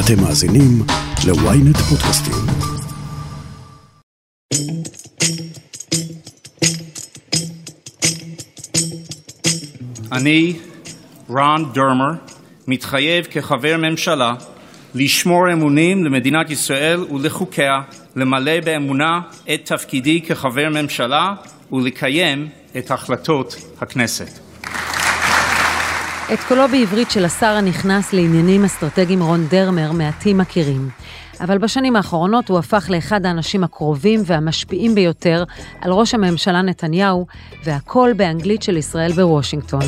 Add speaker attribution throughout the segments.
Speaker 1: אתם מאזינים ל-ynet פודקאסטים.
Speaker 2: אני, רון דרמר, מתחייב כחבר ממשלה לשמור אמונים למדינת ישראל ולחוקיה, למלא באמונה את תפקידי כחבר ממשלה ולקיים את החלטות הכנסת.
Speaker 3: את קולו בעברית של השר הנכנס לעניינים אסטרטגיים רון דרמר מעטים מכירים. אבל בשנים האחרונות הוא הפך לאחד האנשים הקרובים והמשפיעים ביותר על ראש הממשלה נתניהו, והכל באנגלית של ישראל בוושינגטון.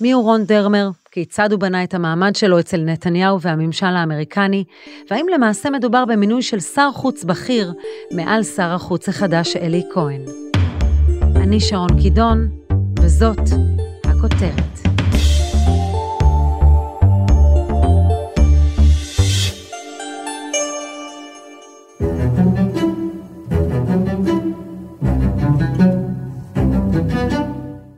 Speaker 3: מי הוא רון דרמר? כיצד הוא בנה את המעמד שלו אצל נתניהו והממשל האמריקני? והאם למעשה מדובר במינוי של שר חוץ בכיר מעל שר החוץ החדש אלי כהן? אני שרון קידון, וזאת הכותרת.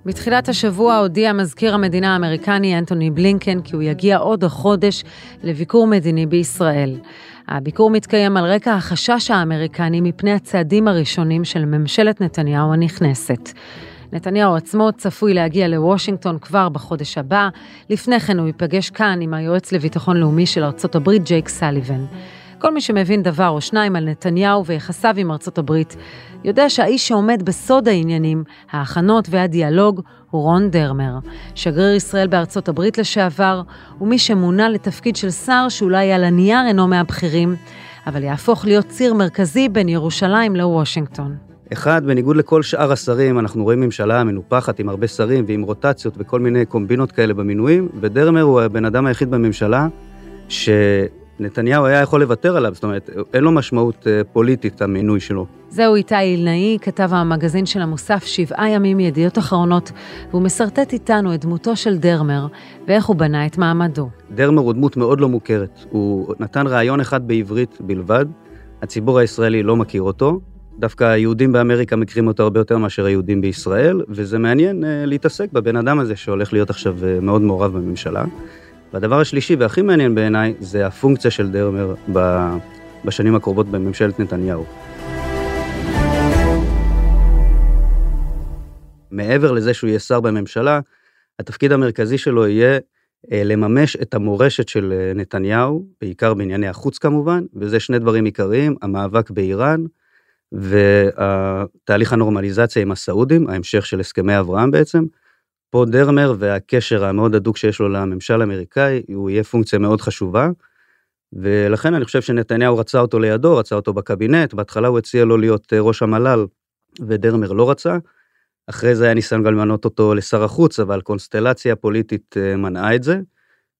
Speaker 3: בתחילת השבוע הודיע מזכיר המדינה האמריקני אנטוני בלינקן כי הוא יגיע עוד החודש לביקור מדיני בישראל. הביקור מתקיים על רקע החשש האמריקני מפני הצעדים הראשונים של ממשלת נתניהו הנכנסת. נתניהו עצמו צפוי להגיע לוושינגטון כבר בחודש הבא, לפני כן הוא ייפגש כאן עם היועץ לביטחון לאומי של ארצות הברית ג'ייק סליבן. כל מי שמבין דבר או שניים על נתניהו ויחסיו עם ארצות הברית, יודע שהאיש שעומד בסוד העניינים, ההכנות והדיאלוג, הוא רון דרמר, שגריר ישראל בארצות הברית לשעבר, ומי שמונה לתפקיד של שר שאולי על הנייר אינו מהבכירים, אבל יהפוך להיות ציר מרכזי בין ירושלים לוושינגטון.
Speaker 4: אחד, בניגוד לכל שאר השרים, אנחנו רואים ממשלה מנופחת עם הרבה שרים ועם רוטציות וכל מיני קומבינות כאלה במינויים, ודרמר הוא הבן אדם היחיד בממשלה שנתניהו היה יכול לוותר עליו, זאת אומרת, אין לו משמעות אה, פוליטית המינוי שלו.
Speaker 3: זהו איתי אילנאי, כתב המגזין של המוסף שבעה ימים ידיעות אחרונות, והוא משרטט איתנו את דמותו של דרמר ואיך הוא בנה את מעמדו.
Speaker 4: דרמר הוא דמות מאוד לא מוכרת. הוא נתן ראיון אחד בעברית בלבד, הציבור הישראלי לא מכיר אותו, דווקא היהודים באמריקה מכירים אותו הרבה יותר מאשר היהודים בישראל, וזה מעניין uh, להתעסק בבן אדם הזה שהולך להיות עכשיו uh, מאוד מעורב בממשלה. והדבר השלישי והכי מעניין בעיניי זה הפונקציה של דרמר בשנים הקרובות בממשלת נתניהו. מעבר לזה שהוא יהיה שר בממשלה, התפקיד המרכזי שלו יהיה uh, לממש את המורשת של נתניהו, בעיקר בענייני החוץ כמובן, וזה שני דברים עיקריים, המאבק באיראן, ותהליך הנורמליזציה עם הסעודים, ההמשך של הסכמי אברהם בעצם, פה דרמר והקשר המאוד הדוק שיש לו לממשל האמריקאי, הוא יהיה פונקציה מאוד חשובה. ולכן אני חושב שנתניהו רצה אותו לידו, רצה אותו בקבינט, בהתחלה הוא הציע לו להיות אה, ראש המל"ל, ודרמר לא רצה. אחרי זה היה ניסיון גם למנות אותו לשר החוץ, אבל קונסטלציה פוליטית אה, מנעה את זה.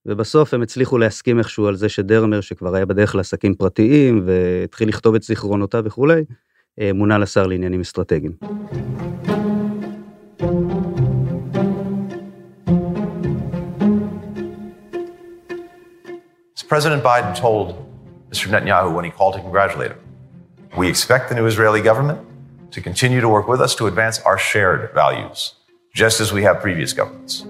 Speaker 4: ובסוף הם הצליחו להסכים איכשהו על זה שדרמר, שכבר היה בדרך לעסקים פרטיים, והתחיל לכתוב את זיכרונותיו וכולי, מונה לשר לעניינים אסטרטגיים.
Speaker 5: President Biden told Mr. Netanyahu when he called to congratulate him, we expect the new Israeli government to continue to work with us to advance our shared values, just as we have previous governments.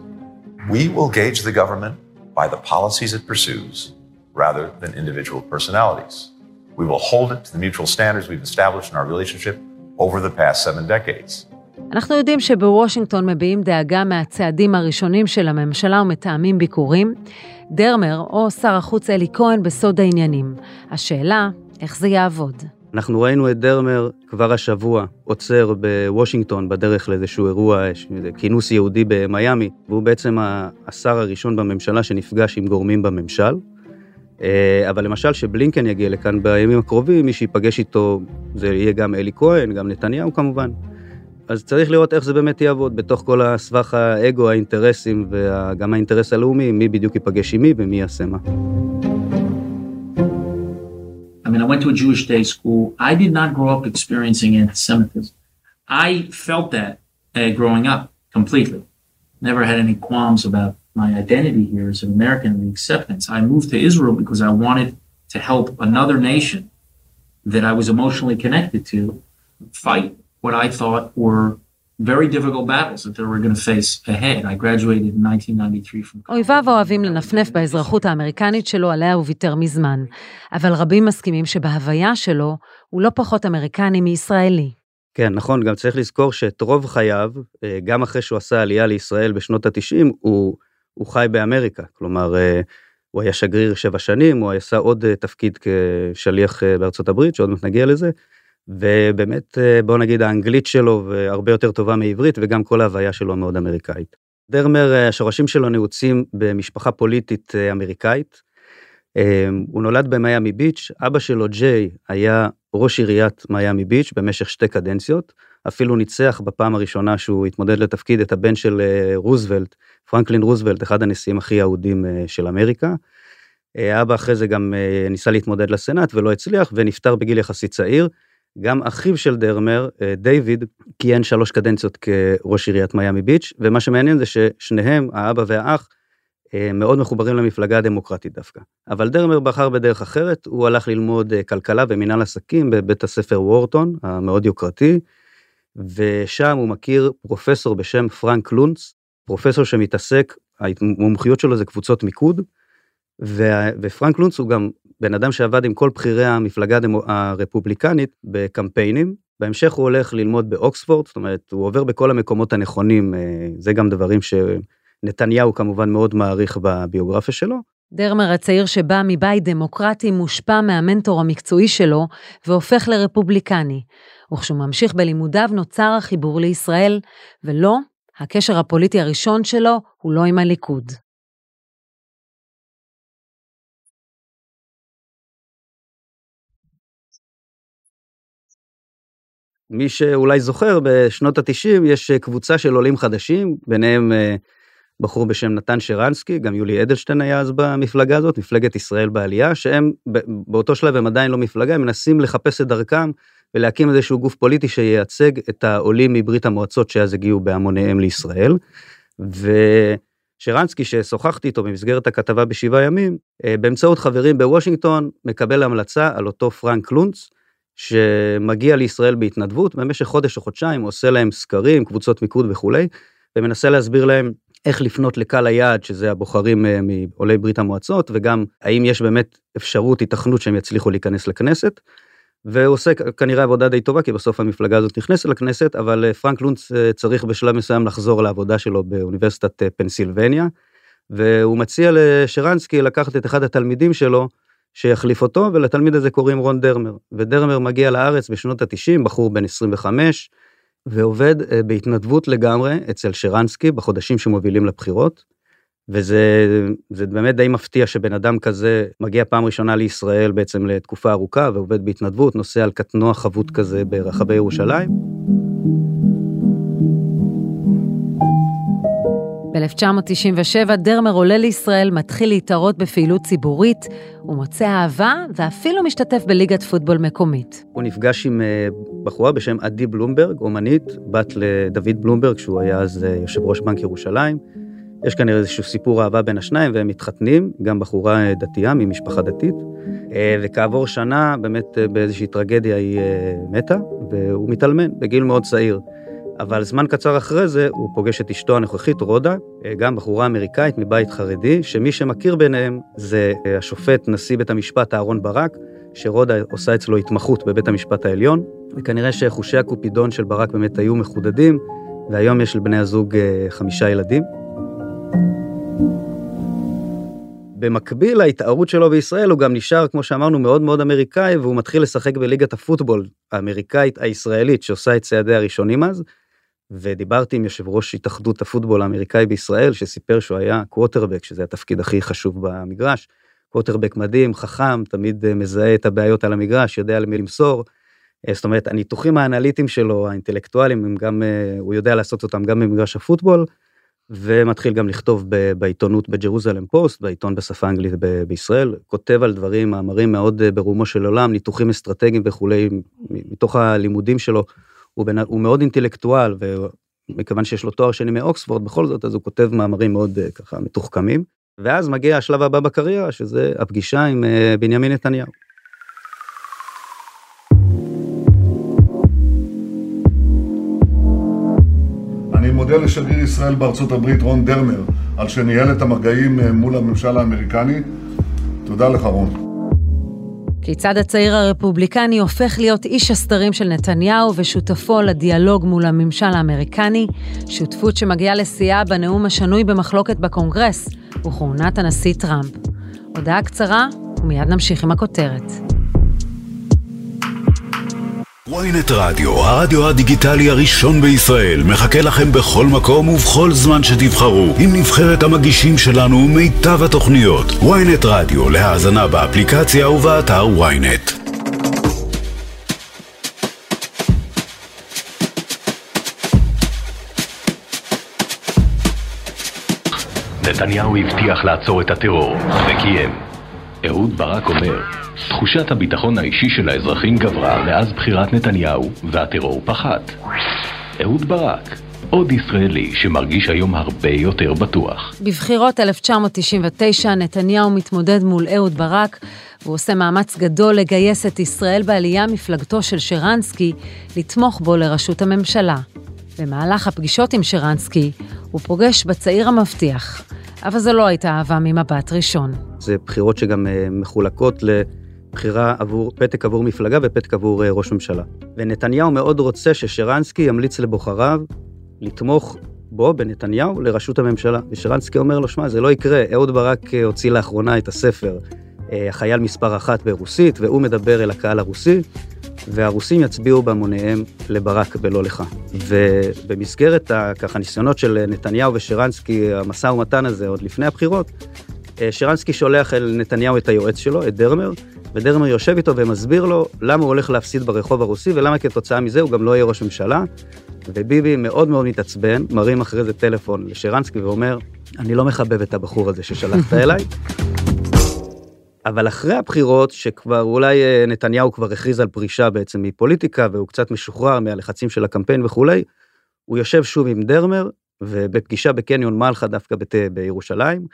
Speaker 5: We will gauge the government by the policies it pursues rather than individual personalities. We will hold it to the mutual standards we've established in our relationship over the past seven decades.
Speaker 3: אנחנו יודעים שבוושינגטון מביעים דאגה מהצעדים הראשונים של הממשלה ומתאמים ביקורים. דרמר או שר החוץ אלי כהן בסוד העניינים. השאלה, איך זה יעבוד?
Speaker 4: אנחנו ראינו את דרמר כבר השבוע עוצר בוושינגטון בדרך לאיזשהו אירוע, כינוס יהודי במיאמי, והוא בעצם השר הראשון בממשלה שנפגש עם גורמים בממשל. אה, אבל למשל שבלינקן יגיע לכאן בימים הקרובים, מי שיפגש איתו זה יהיה גם אלי כהן, גם נתניהו כמובן. אז צריך לראות איך זה באמת יעבוד בתוך כל הסבך האגו, האינטרסים וגם האינטרס הלאומי, מי בדיוק ייפגש עם מי ומי יעשה מה.
Speaker 6: I mean, I went to a Jewish day school. I did not grow up experiencing anti-Semitism. I felt that uh, growing up completely. Never had any qualms about my identity here as an American and the acceptance. I moved to Israel because I wanted to help another nation that I was emotionally connected to fight what I thought were very difficult battles that they were going to face ahead. I graduated in 1993 from...
Speaker 3: אויביו אוהבים לנפנף באזרחות האמריקנית שלו, עליה הוא ויתר מזמן. אבל רבים מסכימים שבהוויה שלו, הוא לא פחות אמריקני מישראלי.
Speaker 4: כן, נכון, גם צריך לזכור שאת רוב חייו, אה, גם אחרי שהוא עשה עלייה לישראל בשנות ה-90, הוא, הוא חי באמריקה. כלומר, אה, הוא היה שגריר שבע שנים, הוא עשה עוד אה, תפקיד כשליח בארצות הברית, שעוד מעט נגיע לזה. ובאמת בוא נגיד האנגלית שלו הרבה יותר טובה מעברית וגם כל ההוויה שלו מאוד אמריקאית. דרמר השורשים שלו נעוצים במשפחה פוליטית אמריקאית. הוא נולד במיאמי ביץ', אבא שלו ג'יי היה ראש עיריית מיאמי ביץ' במשך שתי קדנציות, אפילו ניצח בפעם הראשונה שהוא התמודד לתפקיד את הבן של רוזוולט, פרנקלין רוזוולט, אחד הנשיאים הכי אהודים של אמריקה. אבא אחרי זה גם ניסה להתמודד לסנאט ולא הצליח ונפטר בגיל יחסית צעיר. גם אחיו של דרמר, אה, דיוויד, כיהן שלוש קדנציות כראש עיריית מיאמי ביץ', ומה שמעניין זה ששניהם, האבא והאח, אה, מאוד מחוברים למפלגה הדמוקרטית דווקא. אבל דרמר בחר בדרך אחרת, הוא הלך ללמוד אה, כלכלה ומינהל עסקים בבית הספר וורטון, המאוד יוקרתי, ושם הוא מכיר פרופסור בשם פרנק לונץ, פרופסור שמתעסק, המומחיות שלו זה קבוצות מיקוד, ופרנק לונץ הוא גם בן אדם שעבד עם כל בכירי המפלגה הרפובליקנית בקמפיינים. בהמשך הוא הולך ללמוד באוקספורד, זאת אומרת, הוא עובר בכל המקומות הנכונים, אה, זה גם דברים שנתניהו כמובן מאוד מעריך בביוגרפיה שלו.
Speaker 3: דרמר הצעיר שבא מבית דמוקרטי מושפע מהמנטור המקצועי שלו והופך לרפובליקני. וכשהוא ממשיך בלימודיו נוצר החיבור לישראל, ולא, הקשר הפוליטי הראשון שלו הוא לא עם הליכוד.
Speaker 4: מי שאולי זוכר, בשנות ה-90 יש קבוצה של עולים חדשים, ביניהם אה, בחור בשם נתן שרנסקי, גם יולי אדלשטיין היה אז במפלגה הזאת, מפלגת ישראל בעלייה, שהם באותו שלב הם עדיין לא מפלגה, הם מנסים לחפש את דרכם ולהקים איזשהו גוף פוליטי שייצג את העולים מברית המועצות שאז הגיעו בהמוניהם לישראל. ושרנסקי ששוחחתי איתו במסגרת הכתבה בשבעה ימים, אה, באמצעות חברים בוושינגטון, מקבל המלצה על אותו פרנק לונץ, שמגיע לישראל בהתנדבות, במשך חודש או חודשיים עושה להם סקרים, קבוצות מיקוד וכולי, ומנסה להסביר להם איך לפנות לקהל היעד, שזה הבוחרים אה, מעולי ברית המועצות, וגם האם יש באמת אפשרות, היתכנות שהם יצליחו להיכנס לכנסת. והוא עושה כנראה עבודה די טובה, כי בסוף המפלגה הזאת נכנסת לכנסת, אבל אה, פרנק לונץ אה, צריך בשלב מסוים לחזור לעבודה שלו באוניברסיטת פנסילבניה, והוא מציע לשרנסקי לקחת את אחד התלמידים שלו, שיחליף אותו, ולתלמיד הזה קוראים רון דרמר. ודרמר מגיע לארץ בשנות ה-90, בחור בן 25, ועובד אה, בהתנדבות לגמרי אצל שרנסקי בחודשים שמובילים לבחירות. וזה באמת די מפתיע שבן אדם כזה מגיע פעם ראשונה לישראל בעצם לתקופה ארוכה ועובד בהתנדבות, נוסע על קטנוע חבוט כזה ברחבי ירושלים.
Speaker 3: ב-1997 דרמר עולה לישראל, מתחיל להתערות בפעילות ציבורית, הוא מוצא אהבה ואפילו משתתף בליגת פוטבול מקומית.
Speaker 4: הוא נפגש עם אה, בחורה בשם עדי בלומברג, אומנית, בת לדוד בלומברג, שהוא היה אז אה, יושב ראש בנק ירושלים. יש כנראה איזשהו סיפור אהבה בין השניים והם מתחתנים, גם בחורה אה, דתייה ממשפחה דתית. וכעבור שנה, באמת באיזושהי טרגדיה היא מתה, והוא מתאלמן בגיל מאוד צעיר. אבל זמן קצר אחרי זה הוא פוגש את אשתו הנוכחית, רודה, גם בחורה אמריקאית מבית חרדי, שמי שמכיר ביניהם זה אה, השופט נשיא בית המשפט אהרן ברק, שרודה עושה אצלו התמחות בבית המשפט העליון, וכנראה שחושי הקופידון של ברק באמת היו מחודדים, והיום יש לבני הזוג אה, חמישה ילדים. במקביל להתערות שלו בישראל הוא גם נשאר כמו שאמרנו מאוד מאוד אמריקאי והוא מתחיל לשחק בליגת הפוטבול האמריקאית הישראלית שעושה את צעדיה הראשונים אז ודיברתי עם יושב ראש התאחדות הפוטבול האמריקאי בישראל, שסיפר שהוא היה קווטרבק, שזה התפקיד הכי חשוב במגרש. קווטרבק מדהים, חכם, תמיד אה, מזהה את הבעיות על המגרש, יודע למי למסור. אה, זאת אומרת, הניתוחים האנליטיים שלו, האינטלקטואליים, הם גם, אה, הוא יודע לעשות אותם גם במגרש הפוטבול, ומתחיל גם לכתוב בעיתונות בג'רוזלם פוסט, בעיתון בשפה האנגלית בישראל, כותב על דברים, מאמרים מאוד ברומו של עולם, ניתוחים אסטרטגיים וכולי, מתוך הלימודים שלו. הוא, בן, הוא מאוד אינטלקטואל, ומכיוון שיש לו תואר שני מאוקספורד, בכל זאת, אז הוא כותב מאמרים מאוד uh, ככה מתוחכמים. ואז מגיע השלב הבא בקריירה, שזה הפגישה עם uh, בנימין נתניהו.
Speaker 7: מודה לשגריר ישראל בארצות הברית רון דרמר על שניהל את המגעים מול הממשל האמריקני. תודה לך רון.
Speaker 3: כיצד הצעיר הרפובליקני הופך להיות איש הסתרים של נתניהו ושותפו לדיאלוג מול הממשל האמריקני, שותפות שמגיעה לשיאה בנאום השנוי במחלוקת בקונגרס וכהונת הנשיא טראמפ. הודעה קצרה ומיד נמשיך עם הכותרת.
Speaker 1: ויינט רדיו, הרדיו הדיגיטלי הראשון בישראל, מחכה לכם בכל מקום ובכל זמן שתבחרו, עם נבחרת המגישים שלנו ומיטב התוכניות. ויינט רדיו, להאזנה באפליקציה ובאתר ויינט.
Speaker 8: נתניהו הבטיח לעצור את הטרור, וקיים. אהוד ברק אומר, תחושת הביטחון האישי של האזרחים גברה מאז בחירת נתניהו, והטרור פחת. אהוד ברק, עוד ישראלי שמרגיש היום הרבה יותר בטוח.
Speaker 3: בבחירות 1999 נתניהו מתמודד מול אהוד ברק, והוא עושה מאמץ גדול לגייס את ישראל בעלייה מפלגתו של שרנסקי לתמוך בו לראשות הממשלה. במהלך הפגישות עם שרנסקי, הוא פוגש בצעיר המבטיח, אבל זו לא הייתה אהבה ממבט ראשון.
Speaker 4: זה בחירות שגם uh, מחולקות לבחירה עבור, פתק עבור מפלגה ופתק עבור uh, ראש ממשלה. ונתניהו מאוד רוצה ששרנסקי ימליץ לבוחריו לתמוך בו, בנתניהו, לראשות הממשלה. ושרנסקי אומר לו, שמע, זה לא יקרה, אהוד ברק אה, הוציא לאחרונה את הספר החייל מספר אחת ברוסית, והוא מדבר אל הקהל הרוסי, והרוסים יצביעו בהמוניהם לברק ולא לך. ובמסגרת ככה ניסיונות של נתניהו ושרנסקי, המשא ומתן הזה עוד לפני הבחירות, שרנסקי שולח אל נתניהו את היועץ שלו, את דרמר, ודרמר יושב איתו ומסביר לו למה הוא הולך להפסיד ברחוב הרוסי ולמה כתוצאה מזה הוא גם לא יהיה ראש ממשלה. וביבי מאוד מאוד מתעצבן, מרים אחרי זה טלפון לשרנסקי ואומר, אני לא מחבב את הבחור הזה ששלחת אליי. אבל אחרי הבחירות, שכבר אולי אה, נתניהו כבר הכריז על פרישה בעצם מפוליטיקה, והוא קצת משוחרר מהלחצים של הקמפיין וכולי, הוא יושב שוב עם דרמר, ובפגישה בקניון מלחה דווקא בת... בירושלים,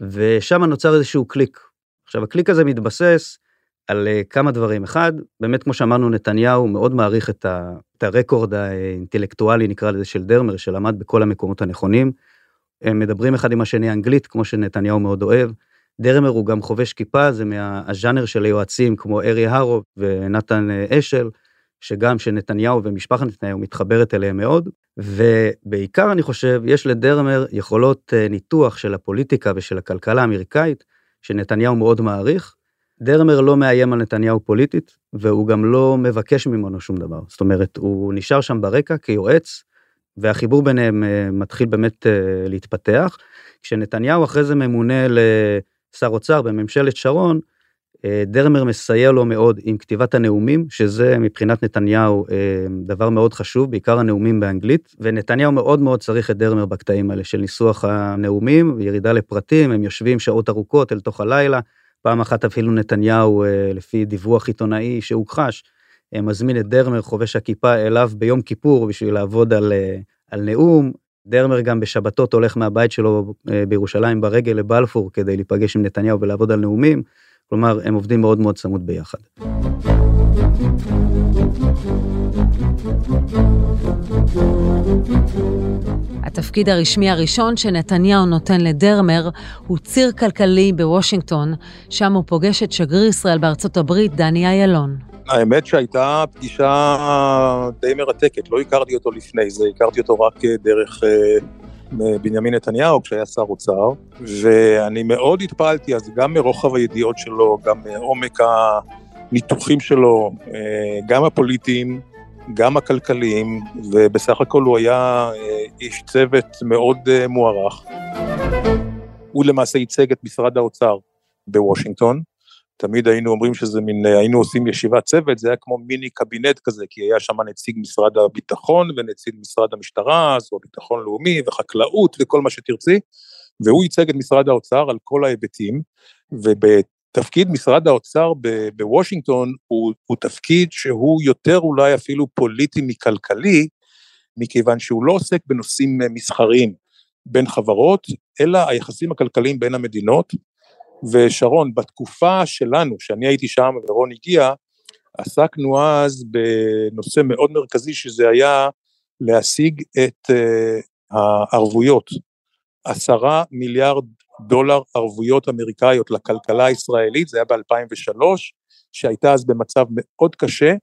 Speaker 4: ושם נוצר איזשהו קליק. עכשיו, הקליק הזה מתבסס על אה, כמה דברים. אחד, באמת, כמו שאמרנו, נתניהו מאוד מעריך את, ה... את הרקורד האינטלקטואלי, נקרא לזה, של דרמר, שלמד בכל המקומות הנכונים. הם מדברים אחד עם השני אנגלית, כמו שנתניהו מאוד אוהב. דרמר הוא גם חובש כיפה, זה מהז'אנר של היועצים כמו ארי הרו ונתן אה, אשל, שגם שנתניהו ומשפחת נתניהו מתחברת אליהם מאוד, ובעיקר אני חושב, יש לדרמר יכולות אה, ניתוח של הפוליטיקה ושל הכלכלה האמריקאית, שנתניהו מאוד מעריך. דרמר לא מאיים על נתניהו פוליטית, והוא גם לא מבקש ממנו שום דבר. זאת אומרת, הוא נשאר שם ברקע כיועץ, והחיבור ביניהם אה, מתחיל באמת להתפתח. כשנתניהו אחרי זה ממונה ל... שר אוצר בממשלת שרון, אה, דרמר מסייע לו מאוד עם כתיבת הנאומים, שזה מבחינת נתניהו אה, דבר מאוד חשוב, בעיקר הנאומים באנגלית, ונתניהו מאוד מאוד צריך את דרמר בקטעים האלה של ניסוח הנאומים, ירידה לפרטים, הם יושבים שעות ארוכות אל תוך הלילה, פעם אחת אפילו נתניהו, אה, לפי דיווח עיתונאי שהוכחש, מזמין את דרמר, חובש הכיפה, אליו ביום כיפור בשביל לעבוד על, על נאום, דרמר גם בשבתות הולך מהבית שלו אה, בירושלים ברגל לבלפור כדי להיפגש עם נתניהו ולעבוד על נאומים, כלומר הם עובדים מאוד מאוד צמוד ביחד.
Speaker 3: התפקיד הרשמי הראשון שנתניהו נותן לדרמר הוא ציר כלכלי בוושינגטון, שם הוא פוגש את שגריר ישראל בארצות הברית, דני אילון.
Speaker 9: האמת שהייתה פגישה די מרתקת, לא הכרתי אותו לפני זה, הכרתי אותו רק דרך אה, בנימין נתניהו כשהיה שר אוצר, ואני מאוד התפעלתי אז גם מרוחב הידיעות שלו, גם מעומק הניתוחים שלו, אה, גם הפוליטיים, גם הכלכליים, ובסך הכל הוא היה אה, איש צוות מאוד מוערך. הוא למעשה ייצג את משרד האוצר בוושינגטון, תמיד היינו אומרים שזה מין, היינו עושים ישיבת צוות, זה היה כמו מיני קבינט כזה, כי היה שם נציג משרד הביטחון ונציג משרד המשטרה, אז הוא ביטחון לאומי וחקלאות וכל מה שתרצי, והוא ייצג את משרד האוצר על כל ההיבטים, ובתפקיד משרד האוצר בוושינגטון הוא, הוא תפקיד שהוא יותר אולי אפילו פוליטי מכלכלי, מכיוון שהוא לא עוסק בנושאים מסחריים בין חברות, אלא היחסים הכלכליים בין המדינות, ושרון, בתקופה שלנו, שאני הייתי שם ורון הגיע, עסקנו אז בנושא מאוד מרכזי שזה היה להשיג את uh, הערבויות, עשרה מיליארד דולר ערבויות אמריקאיות לכלכלה הישראלית, זה היה ב-2003, שהייתה אז במצב מאוד קשה,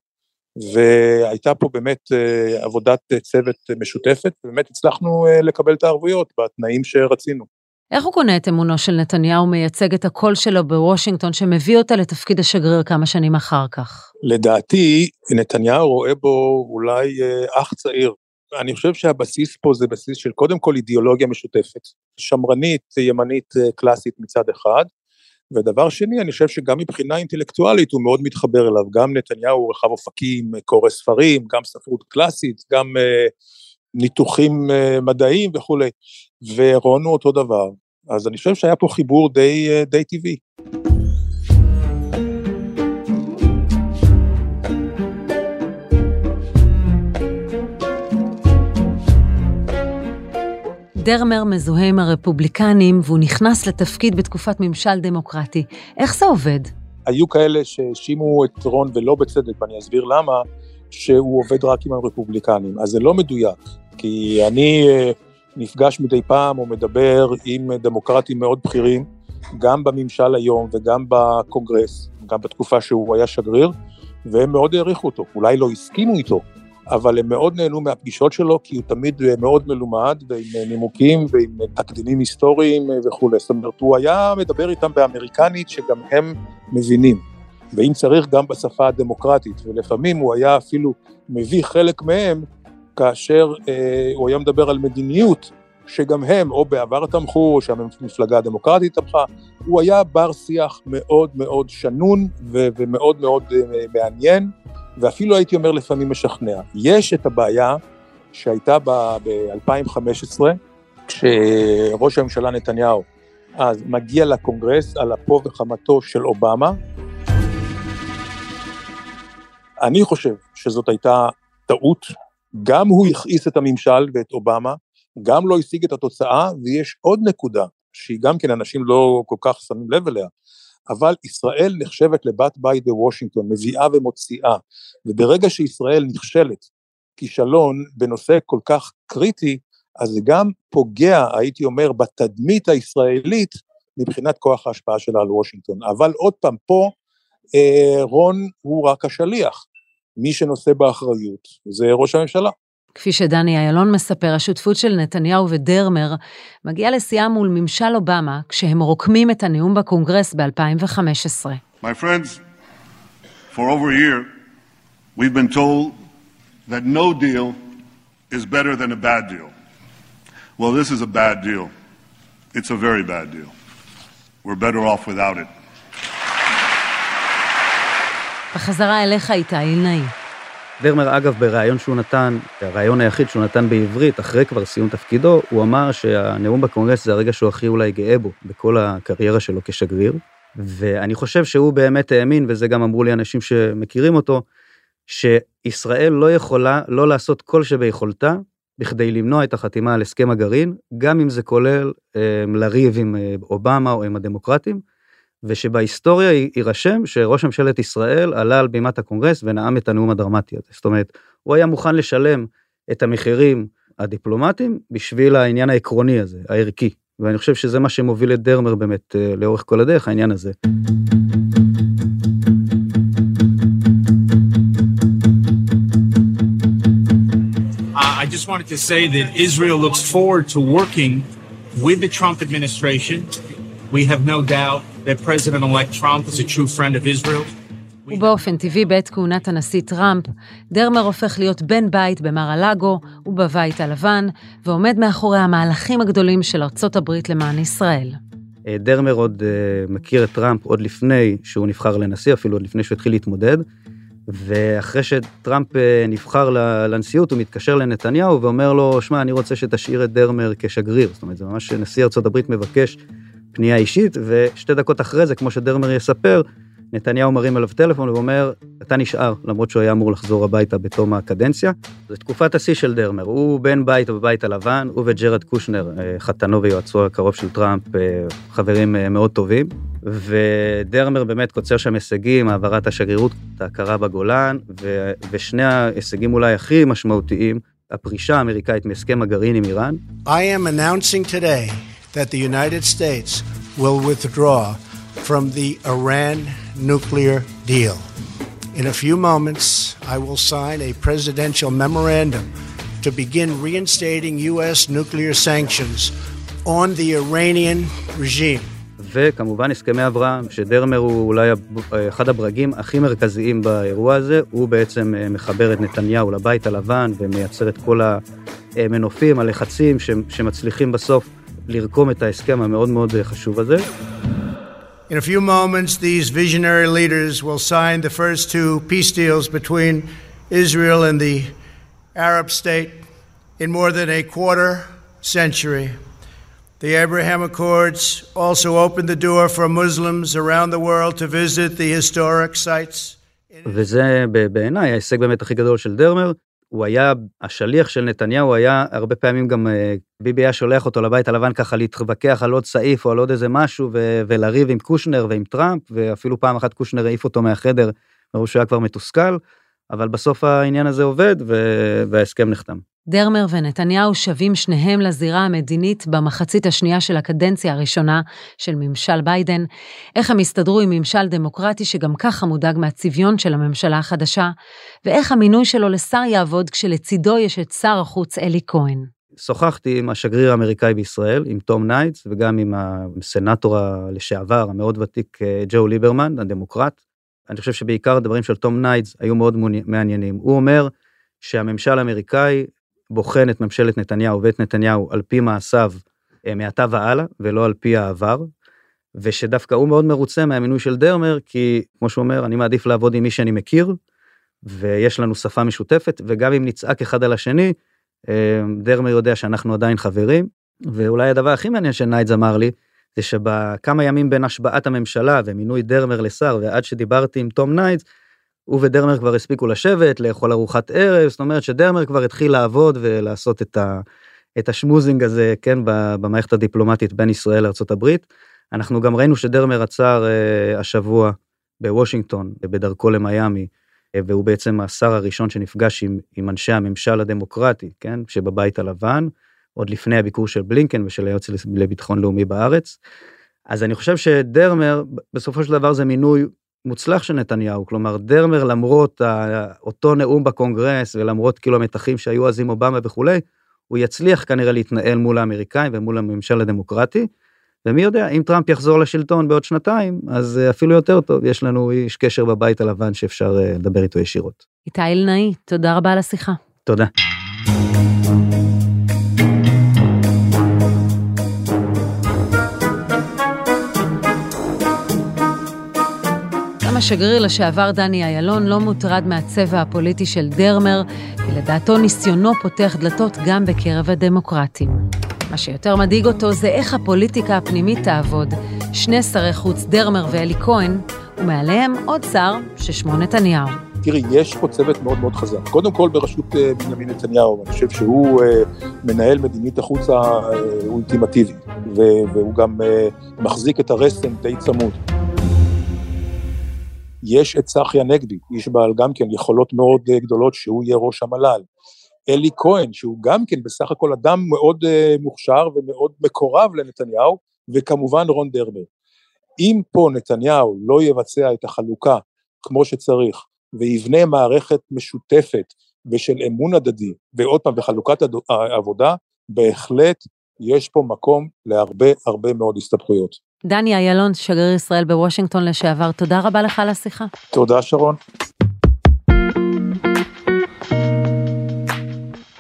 Speaker 9: והייתה פה באמת אה, עבודת צוות משותפת, ובאמת הצלחנו אה, לקבל את הערבויות בתנאים שרצינו.
Speaker 3: איך הוא קונה את אמונו של נתניהו מייצג את הקול שלו בוושינגטון שמביא אותה לתפקיד השגריר כמה שנים אחר כך?
Speaker 9: לדעתי, נתניהו רואה בו אולי אה, אח צעיר. אני חושב שהבסיס פה זה בסיס של קודם כל אידיאולוגיה משותפת, שמרנית, ימנית קלאסית מצד אחד, ודבר שני, אני חושב שגם מבחינה אינטלקטואלית הוא מאוד מתחבר אליו, גם נתניהו הוא רחב אופקים, קורא ספרים, גם ספרות קלאסית, גם ניתוחים מדעיים וכולי, ורון הוא אותו דבר, אז אני חושב שהיה פה חיבור די, uh, די טבעי.
Speaker 3: דרמר מזוהה עם הרפובליקנים והוא נכנס לתפקיד בתקופת ממשל דמוקרטי. איך זה עובד?
Speaker 9: היו כאלה שהאשימו את רון, ולא בצדק, ואני אסביר למה, שהוא עובד רק עם הרפובליקנים. אז זה לא מדויק, כי אני אה, נפגש מדי פעם או מדבר עם דמוקרטים מאוד בכירים, גם בממשל היום וגם בקונגרס, גם בתקופה שהוא היה שגריר, והם מאוד העריכו אותו. אולי לא הסכימו איתו, אבל הם מאוד נהנו מהפגישות שלו, כי הוא תמיד מאוד מלומד, ועם נימוקים ועם תקדימים היסטוריים וכולי. זאת אומרת, הוא היה מדבר איתם באמריקנית שגם הם מבינים. ואם צריך, גם בשפה הדמוקרטית, ולפעמים הוא היה אפילו מביא חלק מהם, כאשר אה, הוא היה מדבר על מדיניות, שגם הם, או בעבר תמכו, או שהמפלגה הדמוקרטית תמכה, הוא היה בר שיח מאוד מאוד שנון ו- ומאוד מאוד אה, מעניין. ואפילו הייתי אומר לפעמים משכנע. יש את הבעיה שהייתה ב-2015, כשראש הממשלה נתניהו אז מגיע לקונגרס על אפו וחמתו של אובמה. אני חושב שזאת הייתה טעות, גם הוא הכעיס את הממשל ואת אובמה, גם לא השיג את התוצאה, ויש עוד נקודה, שהיא גם כן אנשים לא כל כך שמים לב אליה, אבל ישראל נחשבת לבת בית בוושינגטון, מביאה ומוציאה, וברגע שישראל נכשלת כישלון בנושא כל כך קריטי, אז זה גם פוגע, הייתי אומר, בתדמית הישראלית מבחינת כוח ההשפעה שלה על וושינגטון. אבל עוד פעם, פה אה, רון הוא רק השליח. מי שנושא באחריות זה ראש הממשלה.
Speaker 3: כפי שדני איילון מספר, השותפות של נתניהו ודרמר מגיעה לשיאה מול ממשל אובמה, כשהם רוקמים את הנאום בקונגרס ב-2015. My friends, for over a year, we've been told that no deal is better than a bad deal. Well, this is a bad deal. It's a very bad deal. We're better off without it. בחזרה אליך, איתי אילנאי.
Speaker 4: דרמר, אגב, בריאיון שהוא נתן, הריאיון היחיד שהוא נתן בעברית, אחרי כבר סיום תפקידו, הוא אמר שהנאום בקונגרס זה הרגע שהוא הכי אולי גאה בו, בכל הקריירה שלו כשגריר. ואני חושב שהוא באמת האמין, וזה גם אמרו לי אנשים שמכירים אותו, שישראל לא יכולה לא לעשות כל שביכולתה בכדי למנוע את החתימה על הסכם הגרעין, גם אם זה כולל אה, לריב עם אה, אובמה או עם הדמוקרטים. ושבהיסטוריה יירשם שראש ממשלת ישראל עלה על בימת הקונגרס ונאם את הנאום הדרמטי הזה. זאת אומרת, הוא היה מוכן לשלם את המחירים הדיפלומטיים בשביל העניין העקרוני הזה, הערכי. ואני חושב שזה מה שמוביל את דרמר באמת אה, לאורך כל הדרך, העניין הזה.
Speaker 10: I just wanted to say that Israel looks forward to working with the Trump administration. We have no doubt that President-elect Trump is a true friend of Israel.
Speaker 3: ובאופן טבעי בעת כהונת הנשיא טראמפ, דרמר הופך להיות בן בית במר הלאגו ובבית הלבן, ועומד מאחורי המהלכים הגדולים של ארצות הברית למען ישראל.
Speaker 4: אה, דרמר עוד uh, מכיר את טראמפ עוד לפני שהוא נבחר לנשיא, אפילו עוד לפני שהוא התחיל להתמודד, ואחרי שטראמפ uh, נבחר לנשיאות, הוא מתקשר לנתניהו ואומר לו, שמע, אני רוצה שתשאיר את דרמר כשגריר. זאת אומרת, זה ממש נשיא ארצות הברית מבקש פנייה אישית, ושתי דקות אחרי זה, כמו שדרמר יספר, נתניהו מרים עליו טלפון ואומר, אתה נשאר, למרות שהוא היה אמור לחזור הביתה בתום הקדנציה. זו תקופת השיא של דרמר, הוא בן בית בבית הלבן, הוא וג'רד קושנר, אה, חתנו ויועצו הקרוב של טראמפ, אה, חברים אה, מאוד טובים. ודרמר באמת קוצר שם הישגים, העברת השגרירות, ההכרה בגולן, ו- ושני ההישגים אולי הכי משמעותיים, הפרישה האמריקאית מהסכם הגרעין עם איראן.
Speaker 11: I am announcing today that the United States will withdraw from the Iran nuclear deal. In a few moments, I will sign a presidential memorandum to begin reinstating U.S. nuclear sanctions on the Iranian regime.
Speaker 4: וכמובן הסכמי אברהם, שדרמר הוא אולי אחד הברגים הכי מרכזיים באירוע הזה, הוא בעצם מחבר את נתניהו לבית הלבן ומייצר את כל המנופים, הלחצים שמצליחים בסוף לרקום את ההסכם המאוד מאוד חשוב הזה.
Speaker 11: In a few moments, these visionary leaders will sign the first two peace deals between Israel and the Arab state in more than a quarter century. The Abraham Accords also opened the door for Muslims around the world to visit the historic sites.
Speaker 4: וזה בעיניי ההישג באמת הכי גדול של דרמר. הוא היה השליח של נתניהו, היה הרבה פעמים גם אה, ביבי היה שולח אותו לבית הלבן ככה להתווכח על עוד סעיף או על עוד איזה משהו ו- ולריב עם קושנר ועם טראמפ, ואפילו פעם אחת קושנר העיף אותו מהחדר, מרוב שהוא היה כבר מתוסכל, אבל בסוף העניין הזה עובד ו- וההסכם נחתם.
Speaker 3: דרמר ונתניהו שבים שניהם לזירה המדינית במחצית השנייה של הקדנציה הראשונה של ממשל ביידן. איך הם הסתדרו עם ממשל דמוקרטי שגם ככה מודאג מהצביון של הממשלה החדשה, ואיך המינוי שלו לשר יעבוד כשלצידו יש את שר החוץ אלי כהן.
Speaker 4: שוחחתי עם השגריר האמריקאי בישראל, עם תום ניידס, וגם עם הסנאטור לשעבר, המאוד ותיק, אה, ג'ו ליברמן, הדמוקרט. אני חושב שבעיקר הדברים של תום ניידס היו מאוד מעניינים. הוא אומר שהממשל האמריקאי בוחן את ממשלת נתניהו ואת נתניהו על פי מעשיו אה, מעתה והלאה, ולא על פי העבר, ושדווקא הוא מאוד מרוצה מהמינוי של דרמר, כי כמו שהוא אומר, אני מעדיף לעבוד עם מי שאני מכיר, ויש לנו שפה משותפת, וגם אם נצעק אחד על השני, דרמר יודע שאנחנו עדיין חברים, ואולי הדבר הכי מעניין שניידס אמר לי, זה שבכמה ימים בין השבעת הממשלה ומינוי דרמר לשר ועד שדיברתי עם תום ניידס, הוא ודרמר כבר הספיקו לשבת, לאכול ארוחת ערב, זאת אומרת שדרמר כבר התחיל לעבוד ולעשות את, ה, את ה schmoozing הזה, כן, במערכת הדיפלומטית בין ישראל לארה"ב. אנחנו גם ראינו שדרמר עצר uh, השבוע בוושינגטון, בדרכו למיאמי, והוא בעצם השר הראשון שנפגש עם, עם אנשי הממשל הדמוקרטי, כן, שבבית הלבן, עוד לפני הביקור של בלינקן ושל היועץ לביטחון לאומי בארץ. אז אני חושב שדרמר, בסופו של דבר זה מינוי מוצלח של נתניהו, כלומר דרמר למרות אותו נאום בקונגרס ולמרות כאילו המתחים שהיו אז עם אובמה וכולי, הוא יצליח כנראה להתנהל מול האמריקאים ומול הממשל הדמוקרטי, ומי יודע, אם טראמפ יחזור לשלטון בעוד שנתיים, אז אפילו יותר טוב, יש לנו איש קשר בבית הלבן שאפשר אה, לדבר איתו ישירות.
Speaker 3: איתי אלנאי, תודה רבה על השיחה.
Speaker 4: תודה.
Speaker 3: גם השגריר לשעבר דני אילון לא מוטרד מהצבע הפוליטי של דרמר, כי לדעתו ניסיונו פותח דלתות גם בקרב הדמוקרטים. מה שיותר מדאיג אותו זה איך הפוליטיקה הפנימית תעבוד. שני שרי חוץ, דרמר ואלי כהן, ומעליהם עוד שר ששמו נתניהו.
Speaker 9: תראי, יש פה צוות מאוד מאוד חזק. קודם כל בראשות בנימין נתניהו, אני חושב שהוא מנהל מדינית החוץ האולטימטיבי, והוא גם מחזיק את הרסן די צמוד. יש את צחי הנגבי, איש בעל גם כן יכולות מאוד גדולות שהוא יהיה ראש המל"ל. אלי כהן, שהוא גם כן בסך הכל אדם מאוד uh, מוכשר ומאוד מקורב לנתניהו, וכמובן רון דרמר. אם פה נתניהו לא יבצע את החלוקה כמו שצריך, ויבנה מערכת משותפת ושל אמון הדדי, ועוד פעם בחלוקת העבודה, בהחלט יש פה מקום להרבה הרבה מאוד הסתבכויות.
Speaker 3: דני איילון, שגריר ישראל בוושינגטון לשעבר, תודה רבה לך על השיחה.
Speaker 9: תודה שרון.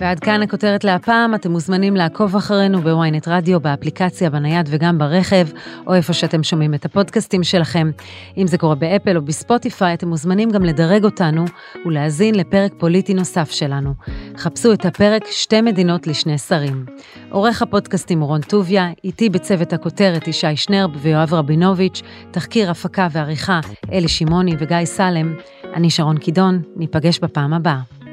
Speaker 3: ועד כאן הכותרת להפעם, אתם מוזמנים לעקוב אחרינו בוויינט רדיו, באפליקציה, בנייד וגם ברכב, או איפה שאתם שומעים את הפודקאסטים שלכם. אם זה קורה באפל או בספוטיפיי, אתם מוזמנים גם לדרג אותנו ולהאזין לפרק פוליטי נוסף שלנו. חפשו את הפרק שתי מדינות לשני שרים. עורך הפודקאסטים רון טוביה, איתי בצוות הכותרת ישי שנרב ויואב רבינוביץ', תחקיר הפקה ועריכה אלי שמעוני וגיא סלם. אני שרון קידון, ניפגש בפעם הבאה.